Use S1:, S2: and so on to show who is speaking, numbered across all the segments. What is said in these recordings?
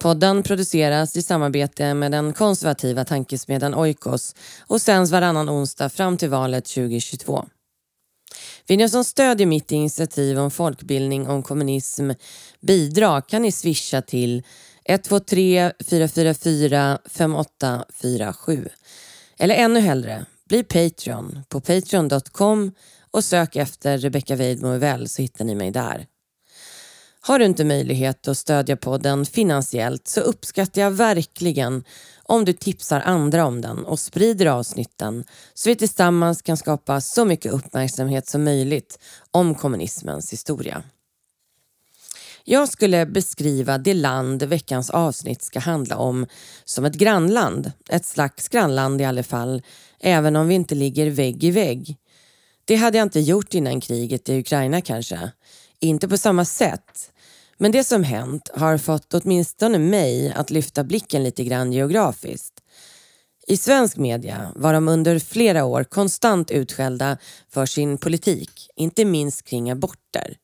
S1: Podden produceras i samarbete med den konservativa tankesmedjan Oikos och sänds varannan onsdag fram till valet 2022. Vill ni som stödjer mitt initiativ om folkbildning om kommunism bidra kan ni swisha till 123 444 5847. Eller ännu hellre, bli Patreon på patreon.com och sök efter Rebecca Weidmo så hittar ni mig där. Har du inte möjlighet att stödja podden finansiellt så uppskattar jag verkligen om du tipsar andra om den och sprider avsnitten så vi tillsammans kan skapa så mycket uppmärksamhet som möjligt om kommunismens historia. Jag skulle beskriva det land veckans avsnitt ska handla om som ett grannland. Ett slags grannland i alla fall, även om vi inte ligger vägg i vägg. Det hade jag inte gjort innan kriget i Ukraina kanske. Inte på samma sätt. Men det som hänt har fått åtminstone mig att lyfta blicken lite grann geografiskt. I svensk media var de under flera år konstant utskällda för sin politik, inte minst kring aborter.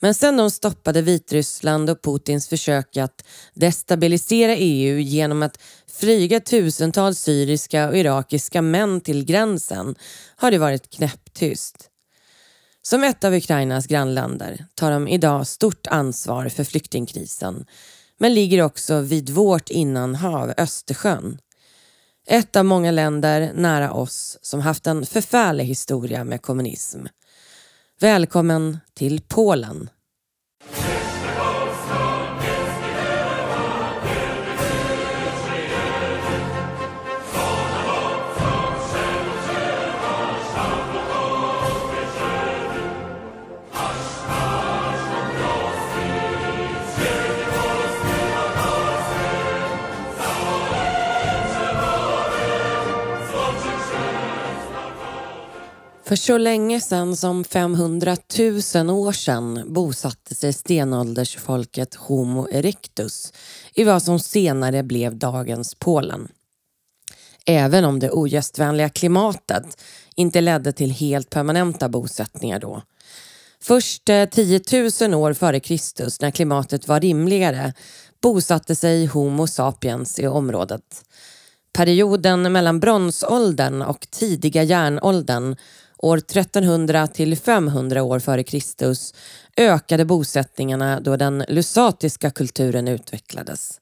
S1: Men sen de stoppade Vitryssland och Putins försök att destabilisera EU genom att flyga tusentals syriska och irakiska män till gränsen har det varit knäpptyst. Som ett av Ukrainas grannländer tar de idag stort ansvar för flyktingkrisen men ligger också vid vårt innanhav Östersjön. Ett av många länder nära oss som haft en förfärlig historia med kommunism. Välkommen till Polen. För så länge sedan som 500 000 år sedan bosatte sig stenåldersfolket Homo erectus i vad som senare blev dagens Polen. Även om det ogästvänliga klimatet inte ledde till helt permanenta bosättningar då. Först eh, 10 000 år före Kristus, när klimatet var rimligare, bosatte sig Homo sapiens i området. Perioden mellan bronsåldern och tidiga järnåldern År 1300 till 500 år före Kristus ökade bosättningarna då den lusatiska kulturen utvecklades.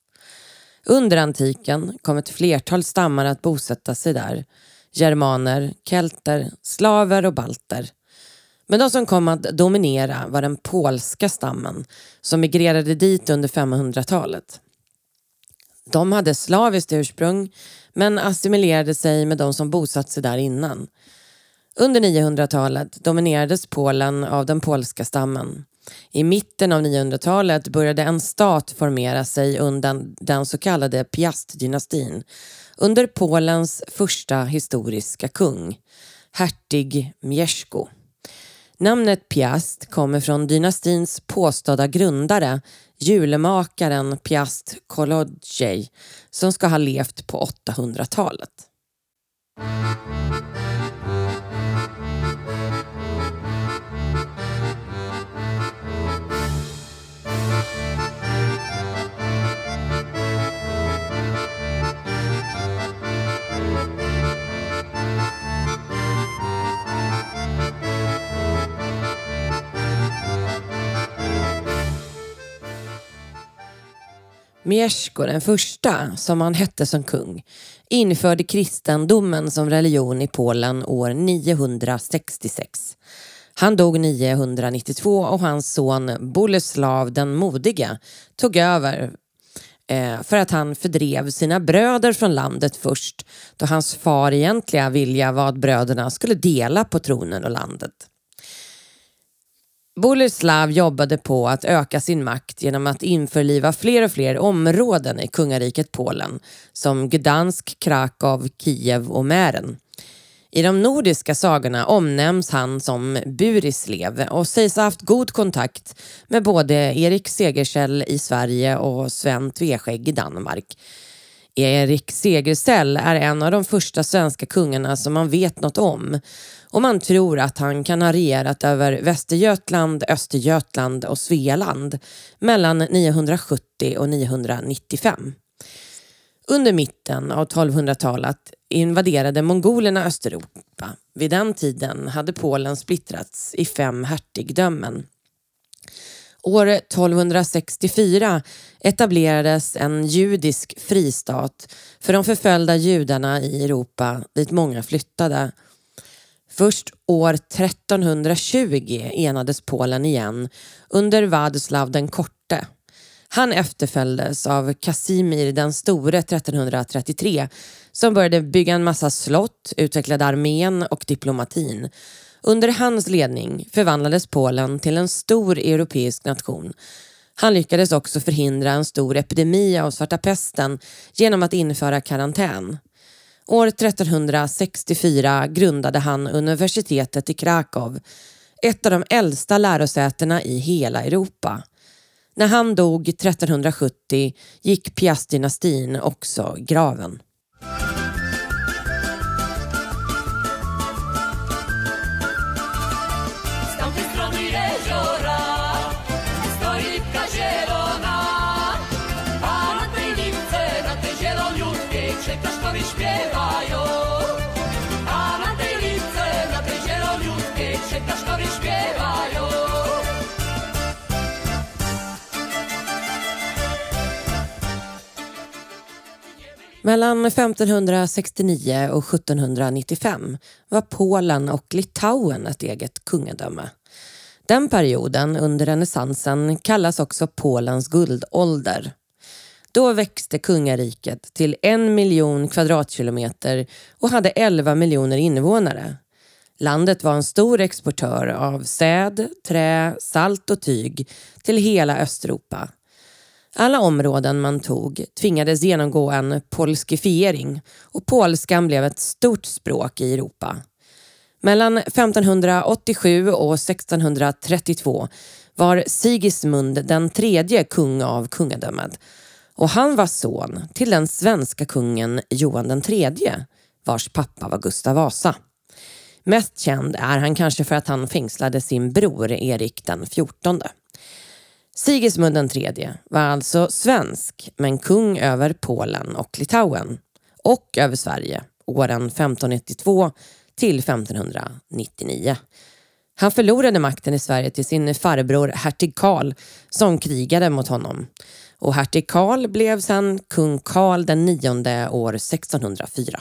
S1: Under antiken kom ett flertal stammar att bosätta sig där. Germaner, kelter, slaver och balter. Men de som kom att dominera var den polska stammen som migrerade dit under 500-talet. De hade slaviskt ursprung men assimilerade sig med de som bosatt sig där innan. Under 900-talet dominerades Polen av den polska stammen. I mitten av 900-talet började en stat formera sig under den så kallade Piast-dynastin under Polens första historiska kung, hertig Mieszko. Namnet Piast kommer från dynastins påstådda grundare, julemakaren Piast Kolodziej, som ska ha levt på 800-talet. Mieszko den första, som han hette som kung, införde kristendomen som religion i Polen år 966. Han dog 992 och hans son Boleslav den modige tog över eh, för att han fördrev sina bröder från landet först då hans far egentliga vilja var att bröderna skulle dela på tronen och landet. Boleslav jobbade på att öka sin makt genom att införliva fler och fler områden i kungariket Polen som Gdansk, Krakow, Kiev och Mären. I de nordiska sagorna omnämns han som Burislev och sägs ha haft god kontakt med både Erik Segersäll i Sverige och Sven Tveskägg i Danmark. Erik Segersäll är en av de första svenska kungarna som man vet något om och man tror att han kan ha regerat över Västergötland, Östergötland och Svealand mellan 970 och 995. Under mitten av 1200-talet invaderade mongolerna Östeuropa. Vid den tiden hade Polen splittrats i fem hertigdömen. År 1264 etablerades en judisk fristat för de förföljda judarna i Europa dit många flyttade. Först år 1320 enades Polen igen under Władysław den korte. Han efterföljdes av Kasimir den store 1333 som började bygga en massa slott, utvecklade armén och diplomatin. Under hans ledning förvandlades Polen till en stor europeisk nation. Han lyckades också förhindra en stor epidemi av svarta pesten genom att införa karantän. År 1364 grundade han universitetet i Krakow, ett av de äldsta lärosätena i hela Europa. När han dog 1370 gick Piastdynastin också graven. Mellan 1569 och 1795 var Polen och Litauen ett eget kungadöme. Den perioden under renässansen kallas också Polens guldålder. Då växte kungariket till en miljon kvadratkilometer och hade 11 miljoner invånare. Landet var en stor exportör av säd, trä, salt och tyg till hela Östeuropa. Alla områden man tog tvingades genomgå en polskifiering och polskan blev ett stort språk i Europa. Mellan 1587 och 1632 var Sigismund den tredje kung av kungadömet och han var son till den svenska kungen Johan den tredje vars pappa var Gustav Vasa. Mest känd är han kanske för att han fängslade sin bror Erik den fjortonde. Sigismund III var alltså svensk men kung över Polen och Litauen och över Sverige åren 1592 till 1599. Han förlorade makten i Sverige till sin farbror hertig Karl som krigade mot honom. Och hertig Karl blev sedan kung Karl den nionde år 1604.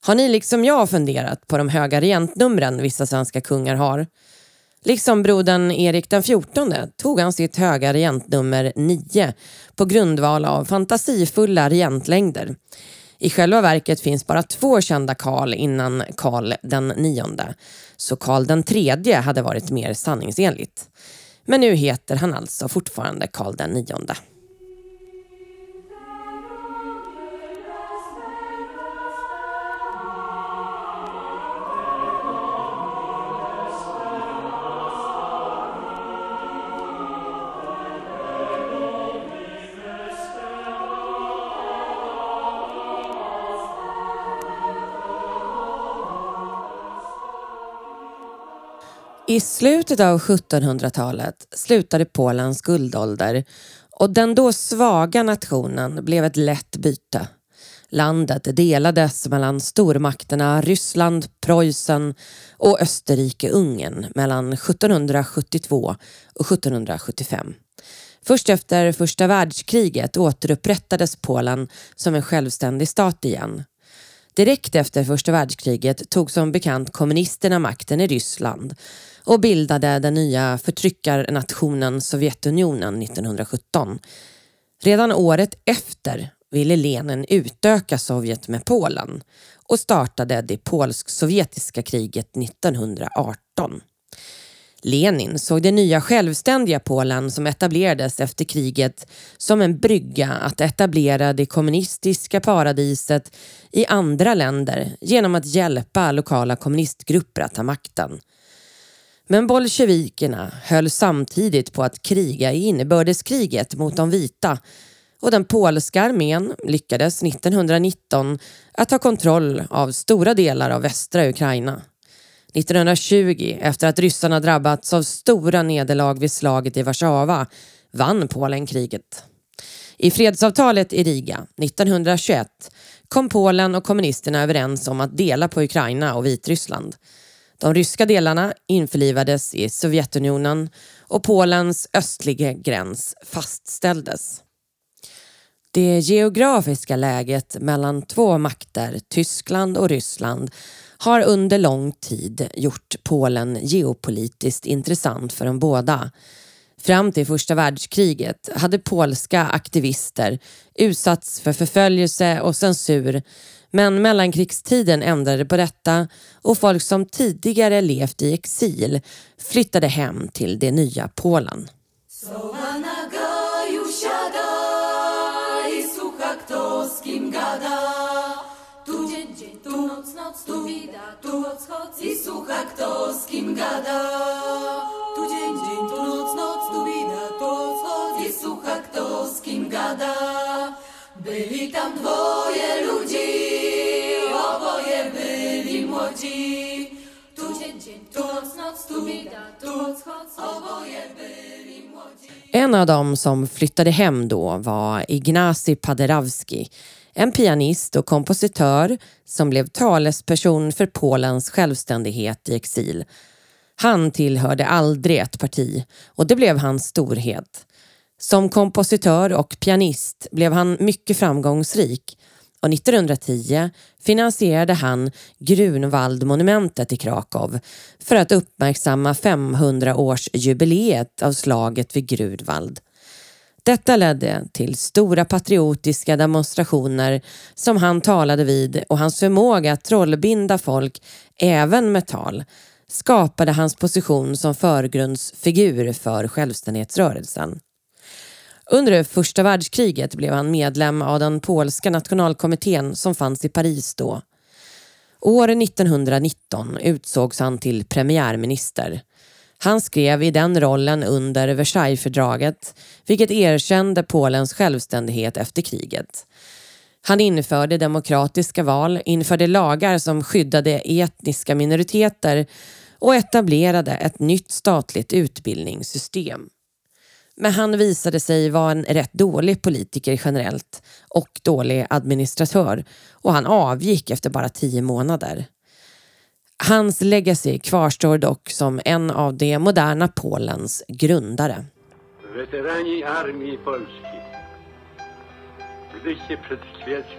S1: Har ni liksom jag funderat på de höga regentnumren vissa svenska kungar har? Liksom brodern Erik den XIV tog han sitt höga regentnummer 9 på grundval av fantasifulla regentlängder. I själva verket finns bara två kända Karl innan Karl den nionde, så Karl den tredje hade varit mer sanningsenligt. Men nu heter han alltså fortfarande Karl den nionde. I slutet av 1700-talet slutade Polens guldålder och den då svaga nationen blev ett lätt byte. Landet delades mellan stormakterna Ryssland, Preussen och Österrike-Ungern mellan 1772 och 1775. Först efter första världskriget återupprättades Polen som en självständig stat igen. Direkt efter första världskriget tog som bekant kommunisterna makten i Ryssland och bildade den nya förtryckarnationen Sovjetunionen 1917. Redan året efter ville Lenin utöka Sovjet med Polen och startade det polsk-sovjetiska kriget 1918. Lenin såg det nya självständiga Polen som etablerades efter kriget som en brygga att etablera det kommunistiska paradiset i andra länder genom att hjälpa lokala kommunistgrupper att ta makten. Men bolsjevikerna höll samtidigt på att kriga i inbördeskriget mot de vita och den polska armén lyckades 1919 att ta kontroll av stora delar av västra Ukraina. 1920, efter att ryssarna drabbats av stora nederlag vid slaget i Warszawa, vann Polen kriget. I fredsavtalet i Riga 1921 kom Polen och kommunisterna överens om att dela på Ukraina och Vitryssland. De ryska delarna införlivades i Sovjetunionen och Polens östliga gräns fastställdes. Det geografiska läget mellan två makter, Tyskland och Ryssland, har under lång tid gjort Polen geopolitiskt intressant för de båda. Fram till första världskriget hade polska aktivister utsatts för förföljelse och censur men mellankrigstiden ändrade på detta och folk som tidigare levt i exil flyttade hem till det nya Polen. tu noc, słucha kto z kim gada. Byli tam dwoje ludzi, oboje byli młodzi. Tu dzień, dzień, tu noc, noc, tu bida, tu odchodzi, oboje byli młodzi. En av dem som flyttade hem då var Ignacy Paderewski en pianist och kompositör som blev talesperson för Polens självständighet i exil. Han tillhörde aldrig ett parti och det blev hans storhet. Som kompositör och pianist blev han mycket framgångsrik och 1910 finansierade han Grunwaldmonumentet i Krakow för att uppmärksamma 500-årsjubileet av slaget vid Grunwald. Detta ledde till stora patriotiska demonstrationer som han talade vid och hans förmåga att trollbinda folk, även med tal, skapade hans position som förgrundsfigur för självständighetsrörelsen. Under första världskriget blev han medlem av den polska nationalkommittén som fanns i Paris då. År 1919 utsågs han till premiärminister. Han skrev i den rollen under Versaillesfördraget, vilket erkände Polens självständighet efter kriget. Han införde demokratiska val, införde lagar som skyddade etniska minoriteter och etablerade ett nytt statligt utbildningssystem. Men han visade sig vara en rätt dålig politiker generellt och dålig administratör och han avgick efter bara tio månader. Hans legacy kvarstår dock som en av det moderna Polens grundare. Weterani armii polskiej. Gdyście przed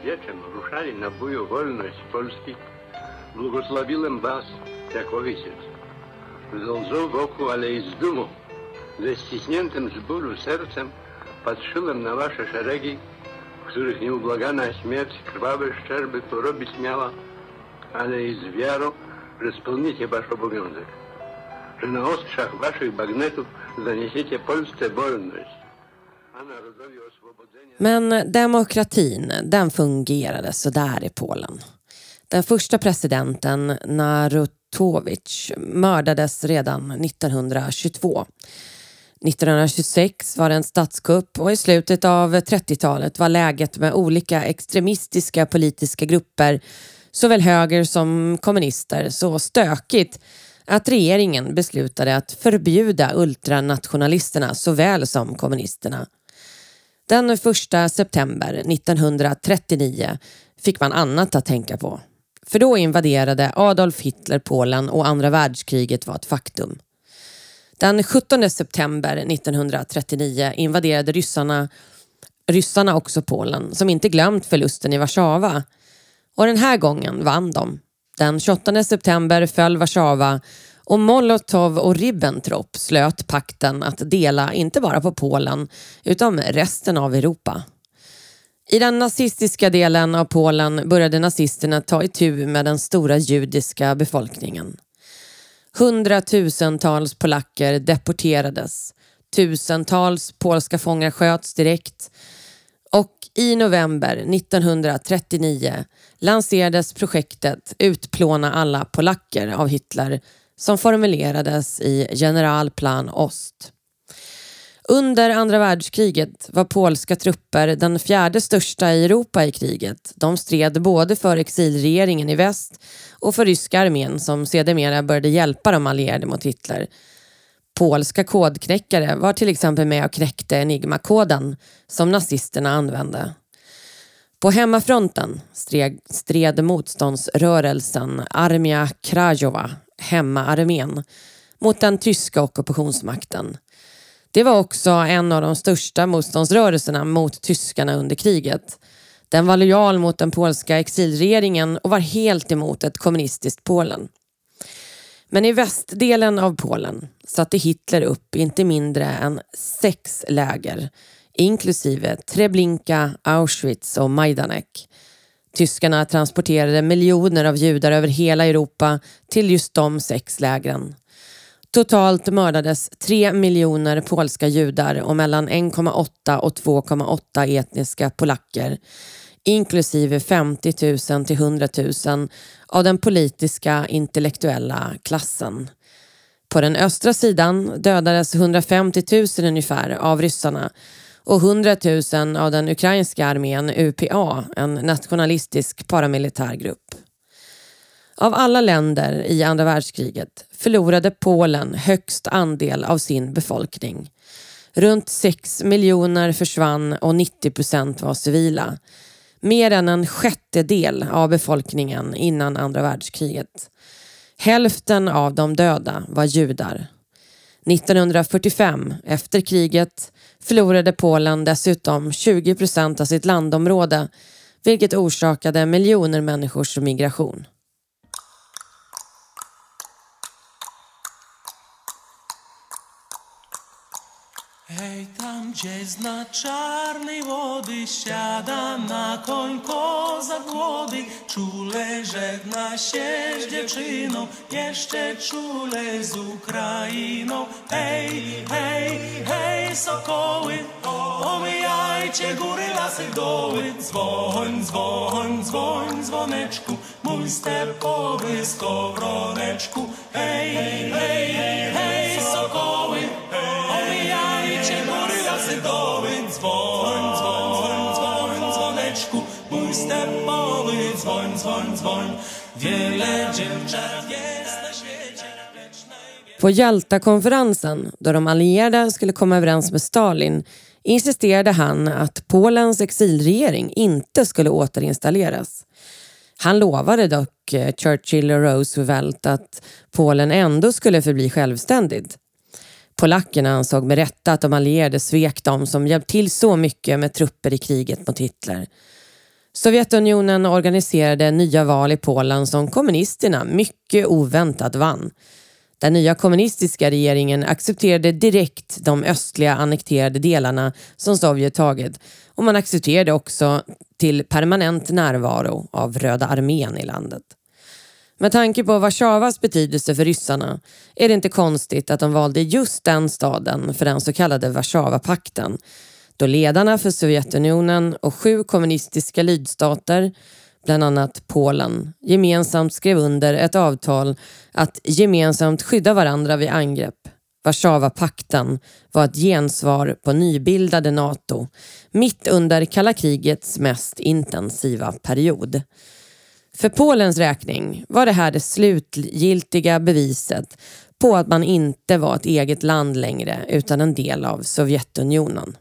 S1: świeczem ruszali na boju wolność Polski, błogosławiłem was jako ojciec. Zdążą wokół ale i z dumą, ze ściśniętym z bólu sercem patrzyłem na wasze szeregi, w których nieubłagana śmierć krwawe szczerby porobić miała, ale i z wiarą że spełnicie wasz obowiązek, że na ostrzach waszych bagnetów zaniesiecie Polsce wolność. Men demokratin, den fungerade sådär i Polen. Den första presidenten, Narutowicz, mördades redan 1922. 1926 var det en statskupp och i slutet av 30-talet var läget med olika extremistiska politiska grupper såväl höger som kommunister så stökigt att regeringen beslutade att förbjuda ultranationalisterna såväl som kommunisterna. Den 1 september 1939 fick man annat att tänka på. För då invaderade Adolf Hitler Polen och andra världskriget var ett faktum. Den 17 september 1939 invaderade ryssarna, ryssarna också Polen som inte glömt förlusten i Warszawa och den här gången vann de. Den 28 september föll Warszawa och Molotov och Ribbentrop slöt pakten att dela inte bara på Polen utan resten av Europa. I den nazistiska delen av Polen började nazisterna ta itu med den stora judiska befolkningen. Hundratusentals polacker deporterades. Tusentals polska fångar sköts direkt. Och i november 1939 lanserades projektet Utplåna alla polacker av Hitler som formulerades i Generalplan Ost. Under andra världskriget var polska trupper den fjärde största i Europa i kriget. De stred både för exilregeringen i väst och för ryska armén som sedermera började hjälpa de allierade mot Hitler. Polska kodknäckare var till exempel med och knäckte Enigma-koden som nazisterna använde. På hemmafronten stred, stred motståndsrörelsen Armia Krajowa, hemmaarmén, mot den tyska ockupationsmakten. Det var också en av de största motståndsrörelserna mot tyskarna under kriget. Den var lojal mot den polska exilregeringen och var helt emot ett kommunistiskt Polen. Men i västdelen av Polen satte Hitler upp inte mindre än sex läger inklusive Treblinka, Auschwitz och Majdanek. Tyskarna transporterade miljoner av judar över hela Europa till just de sex lägren. Totalt mördades tre miljoner polska judar och mellan 1,8 och 2,8 etniska polacker inklusive 50 000 till 100 000 av den politiska intellektuella klassen. På den östra sidan dödades 150 000 ungefär av ryssarna och 100 000 av den ukrainska armén UPA, en nationalistisk paramilitär grupp. Av alla länder i andra världskriget förlorade Polen högst andel av sin befolkning. Runt 6 miljoner försvann och 90 procent var civila. Mer än en sjättedel av befolkningen innan andra världskriget. Hälften av de döda var judar. 1945, efter kriget, förlorade Polen dessutom 20 procent av sitt landområde vilket orsakade miljoner människors migration. Hej tam, gdzie zna czarnej wody, siada na koń kozak młody. Czule żegna się z dziewczyną, jeszcze czule z Ukrainą. Hej, hej, hej, sokoły, omijajcie góry, lasy, doły. Dzwoń, dzwoń, dzwoń, dzwoneczku, mój stepowy skowroneczku. Hej, hej, hej, hej, dzwoń, dzwoń, dzwoń. Wiele dziewczat jest na świecie, På Jalta-konferensen, då de allierade skulle komma överens med Stalin, insisterade han att Polens exilregering inte skulle återinstalleras. Han lovade dock eh, Churchill och Roosevelt att Polen ändå skulle förbli självständigt. Polackerna ansåg med rätta att de allierade svek dem som hjälpt till så mycket med trupper i kriget mot Hitler. Sovjetunionen organiserade nya val i Polen som kommunisterna mycket oväntat vann. Den nya kommunistiska regeringen accepterade direkt de östliga annekterade delarna som Sovjet tagit och man accepterade också till permanent närvaro av Röda armén i landet. Med tanke på Warszawas betydelse för ryssarna är det inte konstigt att de valde just den staden för den så kallade Warszawapakten då ledarna för Sovjetunionen och sju kommunistiska lydstater, bland annat Polen, gemensamt skrev under ett avtal att gemensamt skydda varandra vid angrepp. Warszawapakten var ett gensvar på nybildade NATO mitt under kalla krigets mest intensiva period. För Polens räkning var det här det slutgiltiga beviset på att man inte var ett eget land längre utan en del av Sovjetunionen.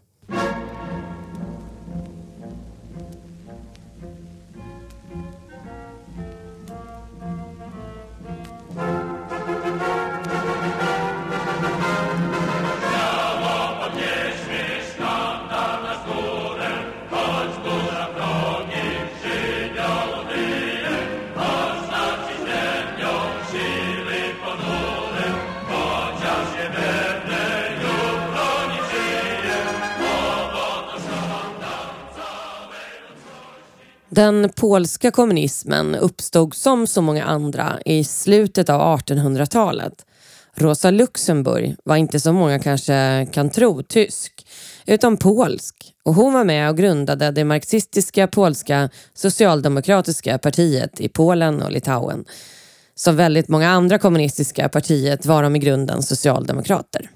S1: Den polska kommunismen uppstod som så många andra i slutet av 1800-talet. Rosa Luxemburg var inte som många kanske kan tro tysk, utan polsk. Och hon var med och grundade det marxistiska polska socialdemokratiska partiet i Polen och Litauen. Som väldigt många andra kommunistiska partiet var de i grunden socialdemokrater.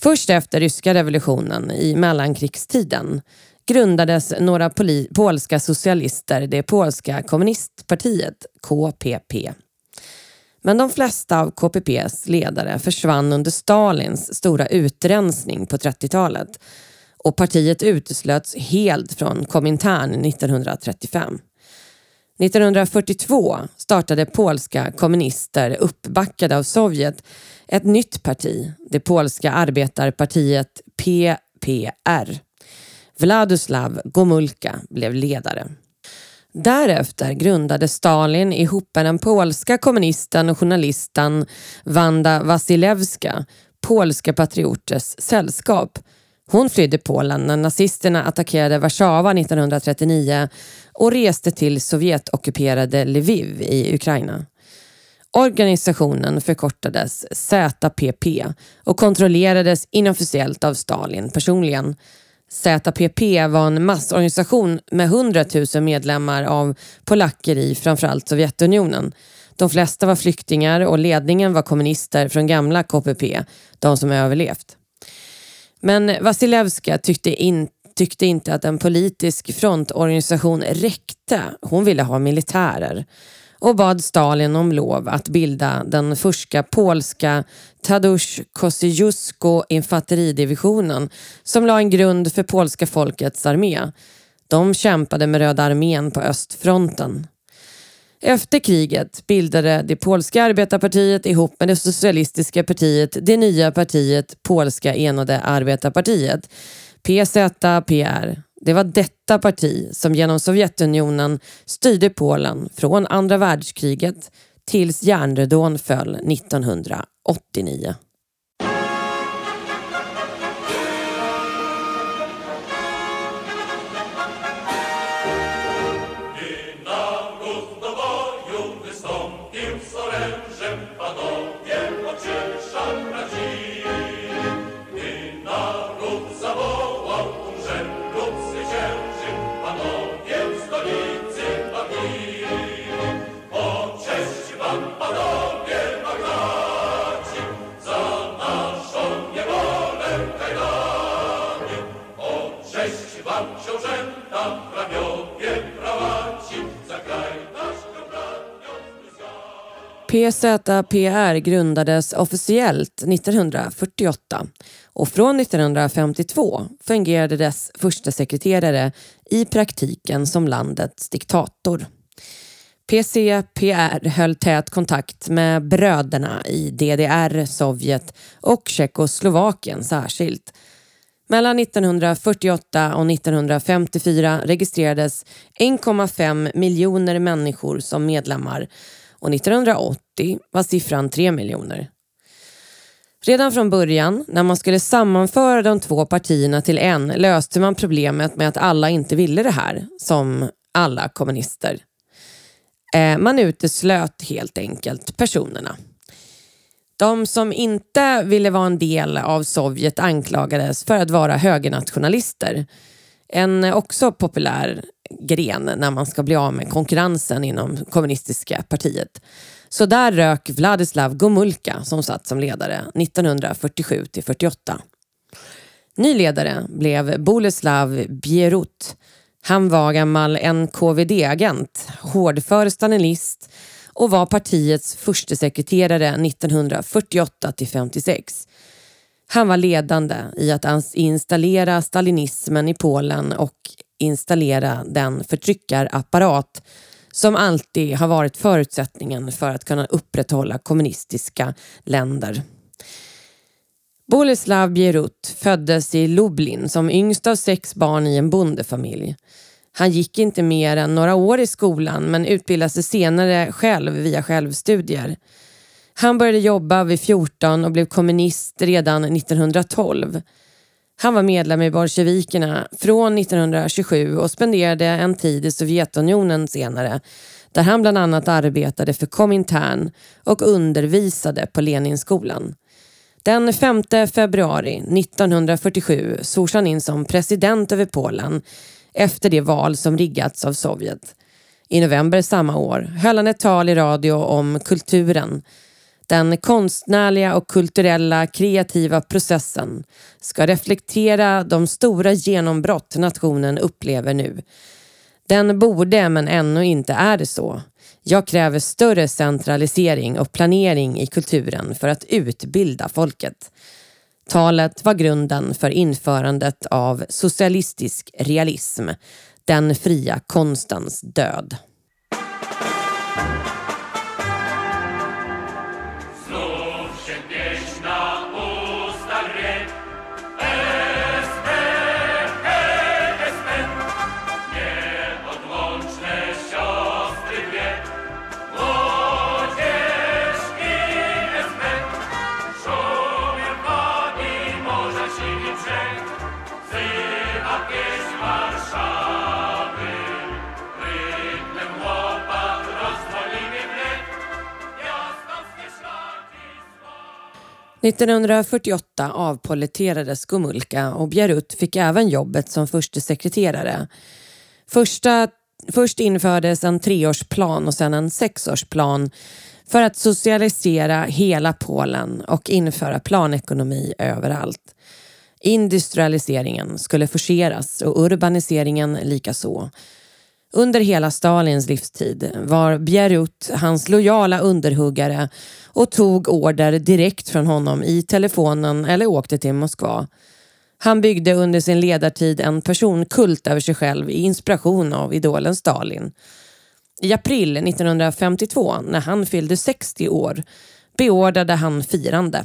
S1: Först efter ryska revolutionen i mellankrigstiden grundades några polska socialister det polska kommunistpartiet, KPP. Men de flesta av KPPs ledare försvann under Stalins stora utrensning på 30-talet och partiet uteslöts helt från Komintern 1935. 1942 startade polska kommunister uppbackade av Sovjet ett nytt parti, det polska arbetarpartiet PPR. Vladislav Gomulka blev ledare. Därefter grundade Stalin ihop med den polska kommunisten och journalisten Wanda Wasilewska Polska Patrioters sällskap. Hon flydde Polen när nazisterna attackerade Warszawa 1939 och reste till Sovjetockuperade Lviv i Ukraina. Organisationen förkortades ZPP och kontrollerades inofficiellt av Stalin personligen. ZPP var en massorganisation med 100 000 medlemmar av polacker i framförallt Sovjetunionen. De flesta var flyktingar och ledningen var kommunister från gamla KPP, de som överlevt. Men Vasilevska tyckte, in, tyckte inte att en politisk frontorganisation räckte. Hon ville ha militärer och bad Stalin om lov att bilda den första polska Tadeusz Kosciuszko infanteridivisionen som la en grund för polska folkets armé. De kämpade med Röda armén på östfronten. Efter kriget bildade det polska arbetarpartiet ihop med det socialistiska partiet det nya partiet Polska enade arbetarpartiet, PZPR. Det var detta parti som genom Sovjetunionen styrde Polen från andra världskriget tills järnridån föll 1989. PZPR grundades officiellt 1948 och från 1952 fungerade dess första sekreterare i praktiken som landets diktator. PCPR höll tät kontakt med bröderna i DDR, Sovjet och Tjeckoslovakien särskilt. Mellan 1948 och 1954 registrerades 1,5 miljoner människor som medlemmar och 1980 var siffran 3 miljoner. Redan från början, när man skulle sammanföra de två partierna till en, löste man problemet med att alla inte ville det här, som alla kommunister. Eh, man uteslöt helt enkelt personerna. De som inte ville vara en del av Sovjet anklagades för att vara högernationalister. En också populär gren när man ska bli av med konkurrensen inom kommunistiska partiet. Så där rök Vladislav Gomulka som satt som ledare 1947 till 48. Ny ledare blev Boleslav Bierut. Han var gammal NKVD-agent, hårdför stalinist och var partiets första sekreterare 1948 till 56. Han var ledande i att installera stalinismen i Polen och installera den förtryckarapparat som alltid har varit förutsättningen för att kunna upprätthålla kommunistiska länder. Boleslav Bierut föddes i Lublin som yngst av sex barn i en bondefamilj. Han gick inte mer än några år i skolan men utbildade sig senare själv via självstudier. Han började jobba vid 14 och blev kommunist redan 1912. Han var medlem i bolsjevikerna från 1927 och spenderade en tid i Sovjetunionen senare där han bland annat arbetade för Komintern och undervisade på Leninskolan. Den 5 februari 1947 svors han in som president över Polen efter det val som riggats av Sovjet. I november samma år höll han ett tal i radio om kulturen. Den konstnärliga och kulturella kreativa processen ska reflektera de stora genombrott nationen upplever nu. Den borde, men ännu inte är det så. Jag kräver större centralisering och planering i kulturen för att utbilda folket. Talet var grunden för införandet av socialistisk realism, den fria konstens död. 1948 avpoliterades Gomulka och Bjerut fick även jobbet som förste sekreterare. Första, först infördes en treårsplan och sen en sexårsplan för att socialisera hela Polen och införa planekonomi överallt. Industrialiseringen skulle forceras och urbaniseringen likaså. Under hela Stalins livstid var Bjerut hans lojala underhuggare och tog order direkt från honom i telefonen eller åkte till Moskva. Han byggde under sin ledartid en personkult över sig själv i inspiration av idolen Stalin. I april 1952, när han fyllde 60 år, beordrade han firande.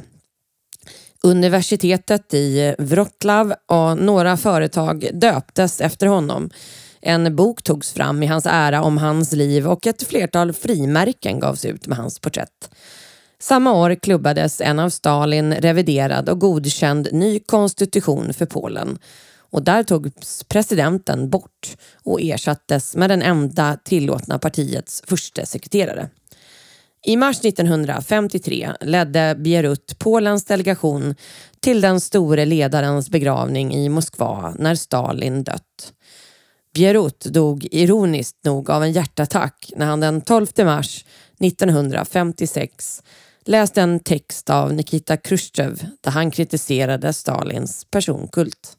S1: Universitetet i Wroclaw och några företag döptes efter honom. En bok togs fram i hans ära om hans liv och ett flertal frimärken gavs ut med hans porträtt. Samma år klubbades en av Stalin reviderad och godkänd ny konstitution för Polen. Och där togs presidenten bort och ersattes med den enda tillåtna partiets första sekreterare. I mars 1953 ledde Bierut Polens delegation till den store ledarens begravning i Moskva när Stalin dött. Bierut dog ironiskt nog av en hjärtattack när han den 12 mars 1956 läste en text av Nikita Khrushchev där han kritiserade Stalins personkult.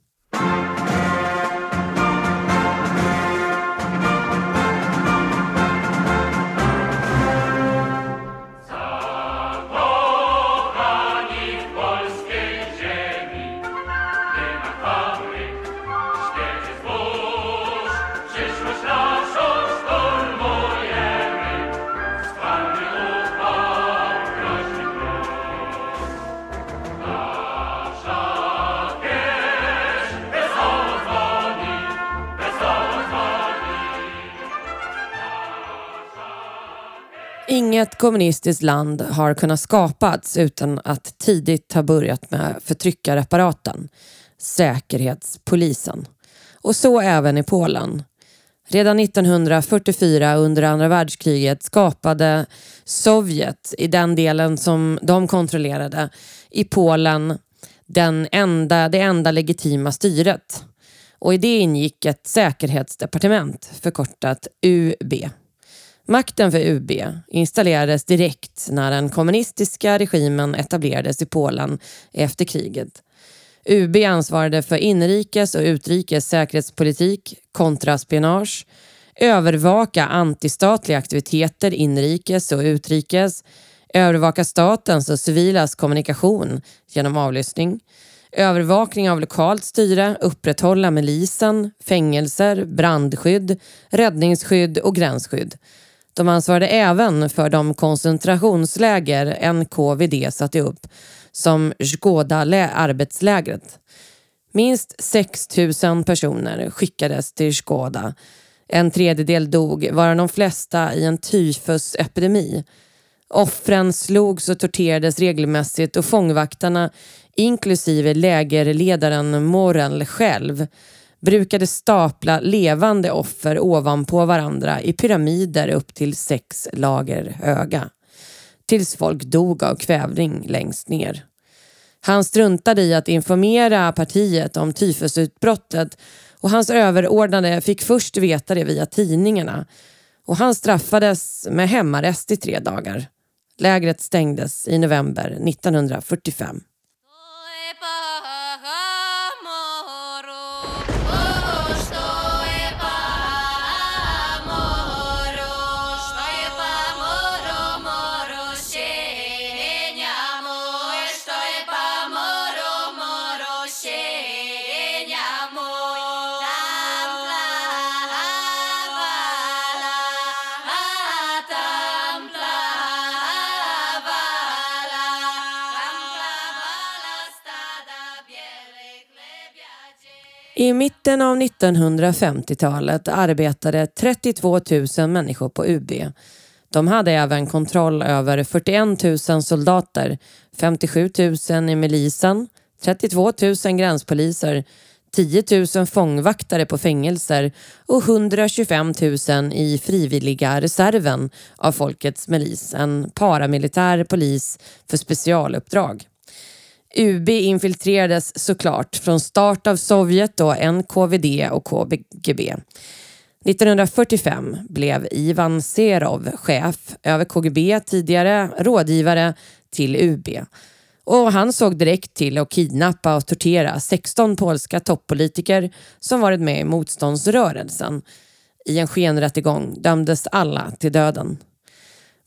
S1: Inget kommunistiskt land har kunnat skapats utan att tidigt ha börjat med förtryckarapparaten, Säkerhetspolisen. Och så även i Polen. Redan 1944 under andra världskriget skapade Sovjet, i den delen som de kontrollerade, i Polen den enda, det enda legitima styret. Och i det ingick ett säkerhetsdepartement, förkortat UB. Makten för UB installerades direkt när den kommunistiska regimen etablerades i Polen efter kriget. UB ansvarade för inrikes och utrikes säkerhetspolitik, kontraspionage, övervaka antistatliga aktiviteter inrikes och utrikes, övervaka statens och civilas kommunikation genom avlyssning, övervakning av lokalt styre, upprätthålla milisen, fängelser, brandskydd, räddningsskydd och gränsskydd. De ansvarade även för de koncentrationsläger NKVD satte upp, som Skåda-arbetslägret. Minst 6 000 personer skickades till Skåda. En tredjedel dog, varav de flesta i en tyfusepidemi. Offren slogs och torterades regelmässigt och fångvaktarna, inklusive lägerledaren Morel själv, brukade stapla levande offer ovanpå varandra i pyramider upp till sex lager höga. Tills folk dog av kvävning längst ner. Han struntade i att informera partiet om tyfusutbrottet och hans överordnade fick först veta det via tidningarna och han straffades med hemarrest i tre dagar. Lägret stängdes i november 1945. I mitten av 1950-talet arbetade 32 000 människor på UB. De hade även kontroll över 41 000 soldater, 57 000 i milisen, 32 000 gränspoliser, 10 000 fångvaktare på fängelser och 125 000 i frivilliga reserven av folkets milis, en paramilitär polis för specialuppdrag. UB infiltrerades såklart från start av Sovjet och NKVD och KGB. 1945 blev Ivan Serov chef över KGB, tidigare rådgivare till UB. Och han såg direkt till att kidnappa och tortera 16 polska toppolitiker som varit med i motståndsrörelsen. I en skenrättegång dömdes alla till döden.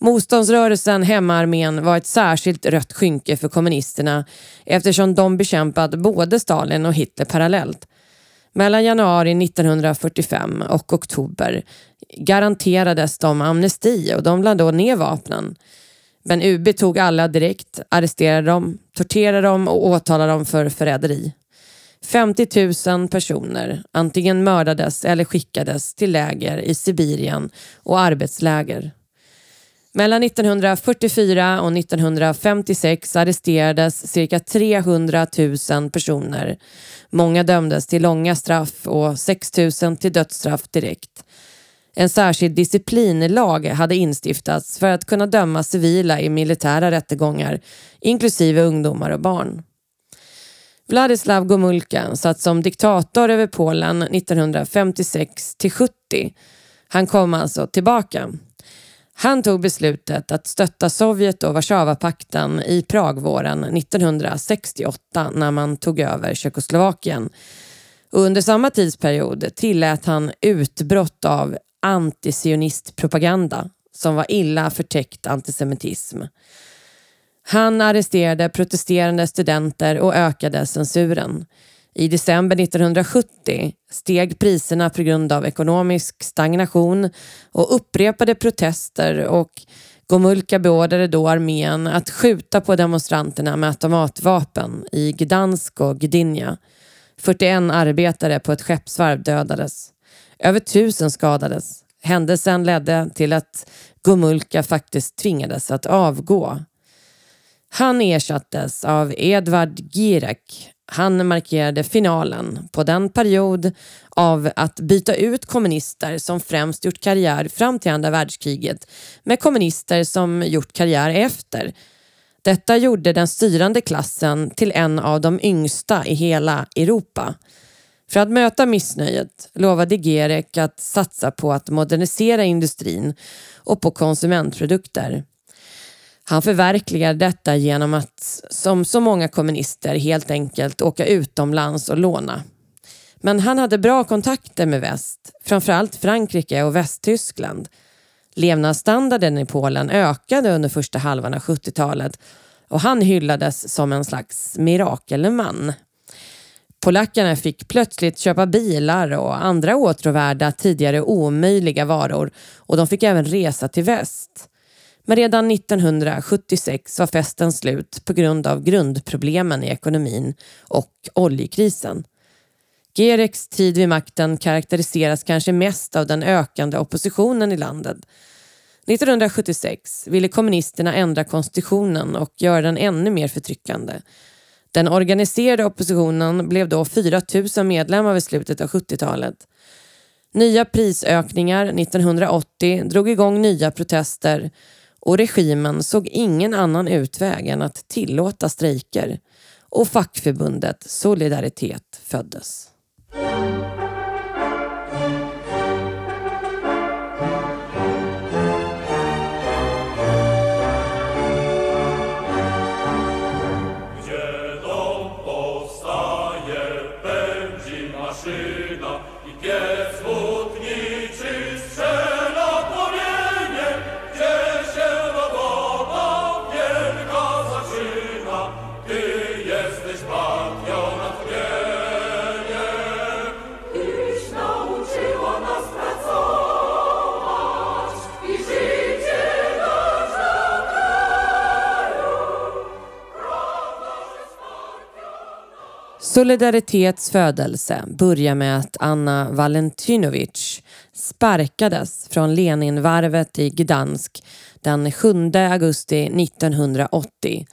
S1: Motståndsrörelsen Hemmaarmén var ett särskilt rött skynke för kommunisterna eftersom de bekämpat både Stalin och Hitler parallellt. Mellan januari 1945 och oktober garanterades de amnesti och de lade då ner vapnen. Men UB tog alla direkt, arresterade dem, torterade dem och åtalade dem för förräderi. 50 000 personer antingen mördades eller skickades till läger i Sibirien och arbetsläger. Mellan 1944 och 1956 arresterades cirka 300 000 personer. Många dömdes till långa straff och 6 000 till dödsstraff direkt. En särskild disciplinlag hade instiftats för att kunna döma civila i militära rättegångar, inklusive ungdomar och barn. Vladislav Gomulka satt som diktator över Polen 1956 till 70. Han kom alltså tillbaka. Han tog beslutet att stötta Sovjet och Warszawapakten i Pragvåren 1968 när man tog över Tjeckoslovakien. Och under samma tidsperiod tillät han utbrott av antisionistpropaganda som var illa förtäckt antisemitism. Han arresterade protesterande studenter och ökade censuren. I december 1970 steg priserna på grund av ekonomisk stagnation och upprepade protester och Gomulka beordrade då armén att skjuta på demonstranterna med automatvapen i Gdansk och Gdynia. 41 arbetare på ett skeppsvarv dödades. Över tusen skadades. Händelsen ledde till att Gomulka faktiskt tvingades att avgå. Han ersattes av Edvard Girek, han markerade finalen på den period av att byta ut kommunister som främst gjort karriär fram till andra världskriget med kommunister som gjort karriär efter. Detta gjorde den styrande klassen till en av de yngsta i hela Europa. För att möta missnöjet lovade Gerek att satsa på att modernisera industrin och på konsumentprodukter. Han förverkligar detta genom att, som så många kommunister, helt enkelt åka utomlands och låna. Men han hade bra kontakter med väst, framförallt Frankrike och Västtyskland. Levnadsstandarden i Polen ökade under första halvan av 70-talet och han hyllades som en slags mirakelman. Polackerna fick plötsligt köpa bilar och andra åtråvärda tidigare omöjliga varor och de fick även resa till väst. Men redan 1976 var festen slut på grund av grundproblemen i ekonomin och oljekrisen. Gereks tid vid makten karaktäriseras kanske mest av den ökande oppositionen i landet. 1976 ville kommunisterna ändra konstitutionen och göra den ännu mer förtryckande. Den organiserade oppositionen blev då 4 000 medlemmar vid slutet av 70-talet. Nya prisökningar 1980 drog igång nya protester och regimen såg ingen annan utväg än att tillåta strejker och fackförbundet Solidaritet föddes. Solidaritets födelse börjar med att Anna Valentinovic sparkades från Leninvarvet i Gdansk den 7 augusti 1980.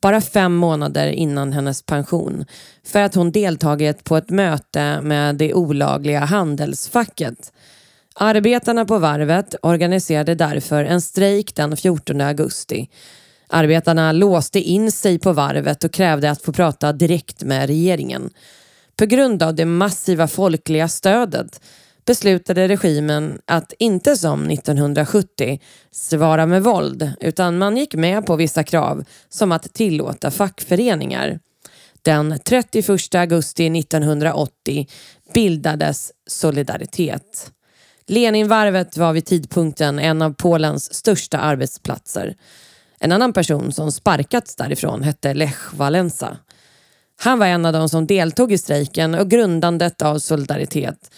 S1: Bara fem månader innan hennes pension för att hon deltagit på ett möte med det olagliga handelsfacket. Arbetarna på varvet organiserade därför en strejk den 14 augusti Arbetarna låste in sig på varvet och krävde att få prata direkt med regeringen. På grund av det massiva folkliga stödet beslutade regimen att inte som 1970 svara med våld utan man gick med på vissa krav som att tillåta fackföreningar. Den 31 augusti 1980 bildades Solidaritet. Leninvarvet var vid tidpunkten en av Polens största arbetsplatser. En annan person som sparkats därifrån hette Lech Walesa. Han var en av de som deltog i strejken och grundandet av Solidaritet.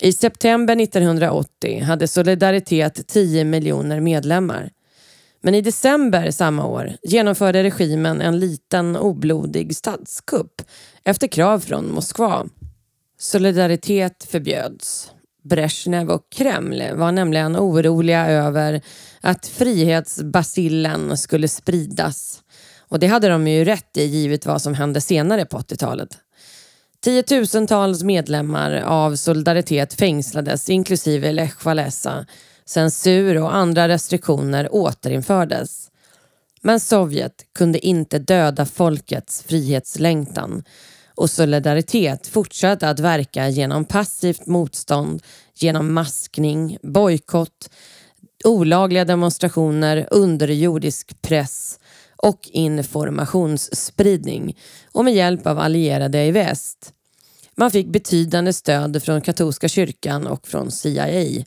S1: I september 1980 hade Solidaritet 10 miljoner medlemmar. Men i december samma år genomförde regimen en liten oblodig statskupp efter krav från Moskva. Solidaritet förbjöds. Brezhnev och Kreml var nämligen oroliga över att frihetsbasillen skulle spridas. Och det hade de ju rätt i givet vad som hände senare på 80-talet. Tiotusentals medlemmar av Solidaritet fängslades inklusive Lech Walesa. Censur och andra restriktioner återinfördes. Men Sovjet kunde inte döda folkets frihetslängtan och Solidaritet fortsatte att verka genom passivt motstånd, genom maskning, bojkott, olagliga demonstrationer, underjordisk press och informationsspridning och med hjälp av allierade i väst. Man fick betydande stöd från katolska kyrkan och från CIA.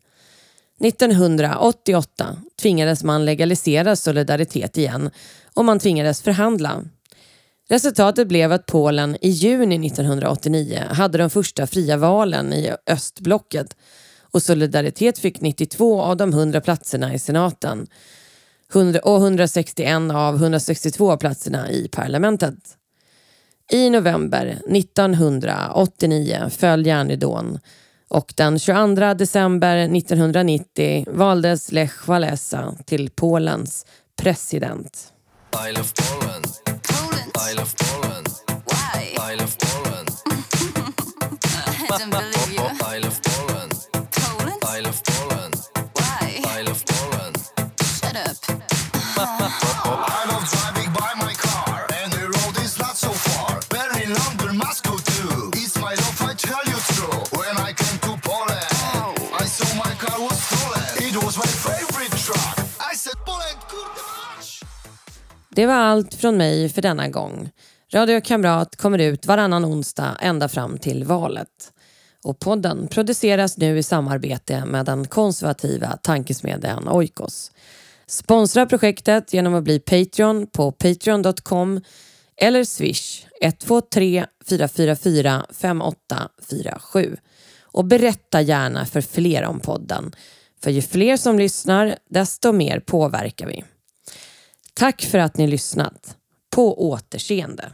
S1: 1988 tvingades man legalisera solidaritet igen och man tvingades förhandla. Resultatet blev att Polen i juni 1989 hade de första fria valen i östblocket och Solidaritet fick 92 av de 100 platserna i senaten och 161 av 162 platserna i parlamentet. I november 1989 föll järnridån och den 22 december 1990 valdes Lech Walesa till Polens president.
S2: I love Poland. Poland.
S3: I don't believe you.
S2: I love Poland.
S3: Poland?
S2: I love Poland.
S3: Why?
S2: I love Poland.
S3: Shut up.
S4: I love driving by my car, and the road is not so far. Berlin, London, Moscow too. It's my love, I tell you true. When I came to Poland, I saw my car was stolen. It was my favorite truck. I said, Poland, kurde mać!
S1: Det var allt från mig för denna gång. Radio Kamrat kommer ut varannan onsdag ända fram till valet. Och podden produceras nu i samarbete med den konservativa tankesmedjan Oikos. Sponsra projektet genom att bli Patreon på patreon.com eller swish 123 444 5847. Och berätta gärna för fler om podden. För ju fler som lyssnar, desto mer påverkar vi. Tack för att ni lyssnat. På återseende.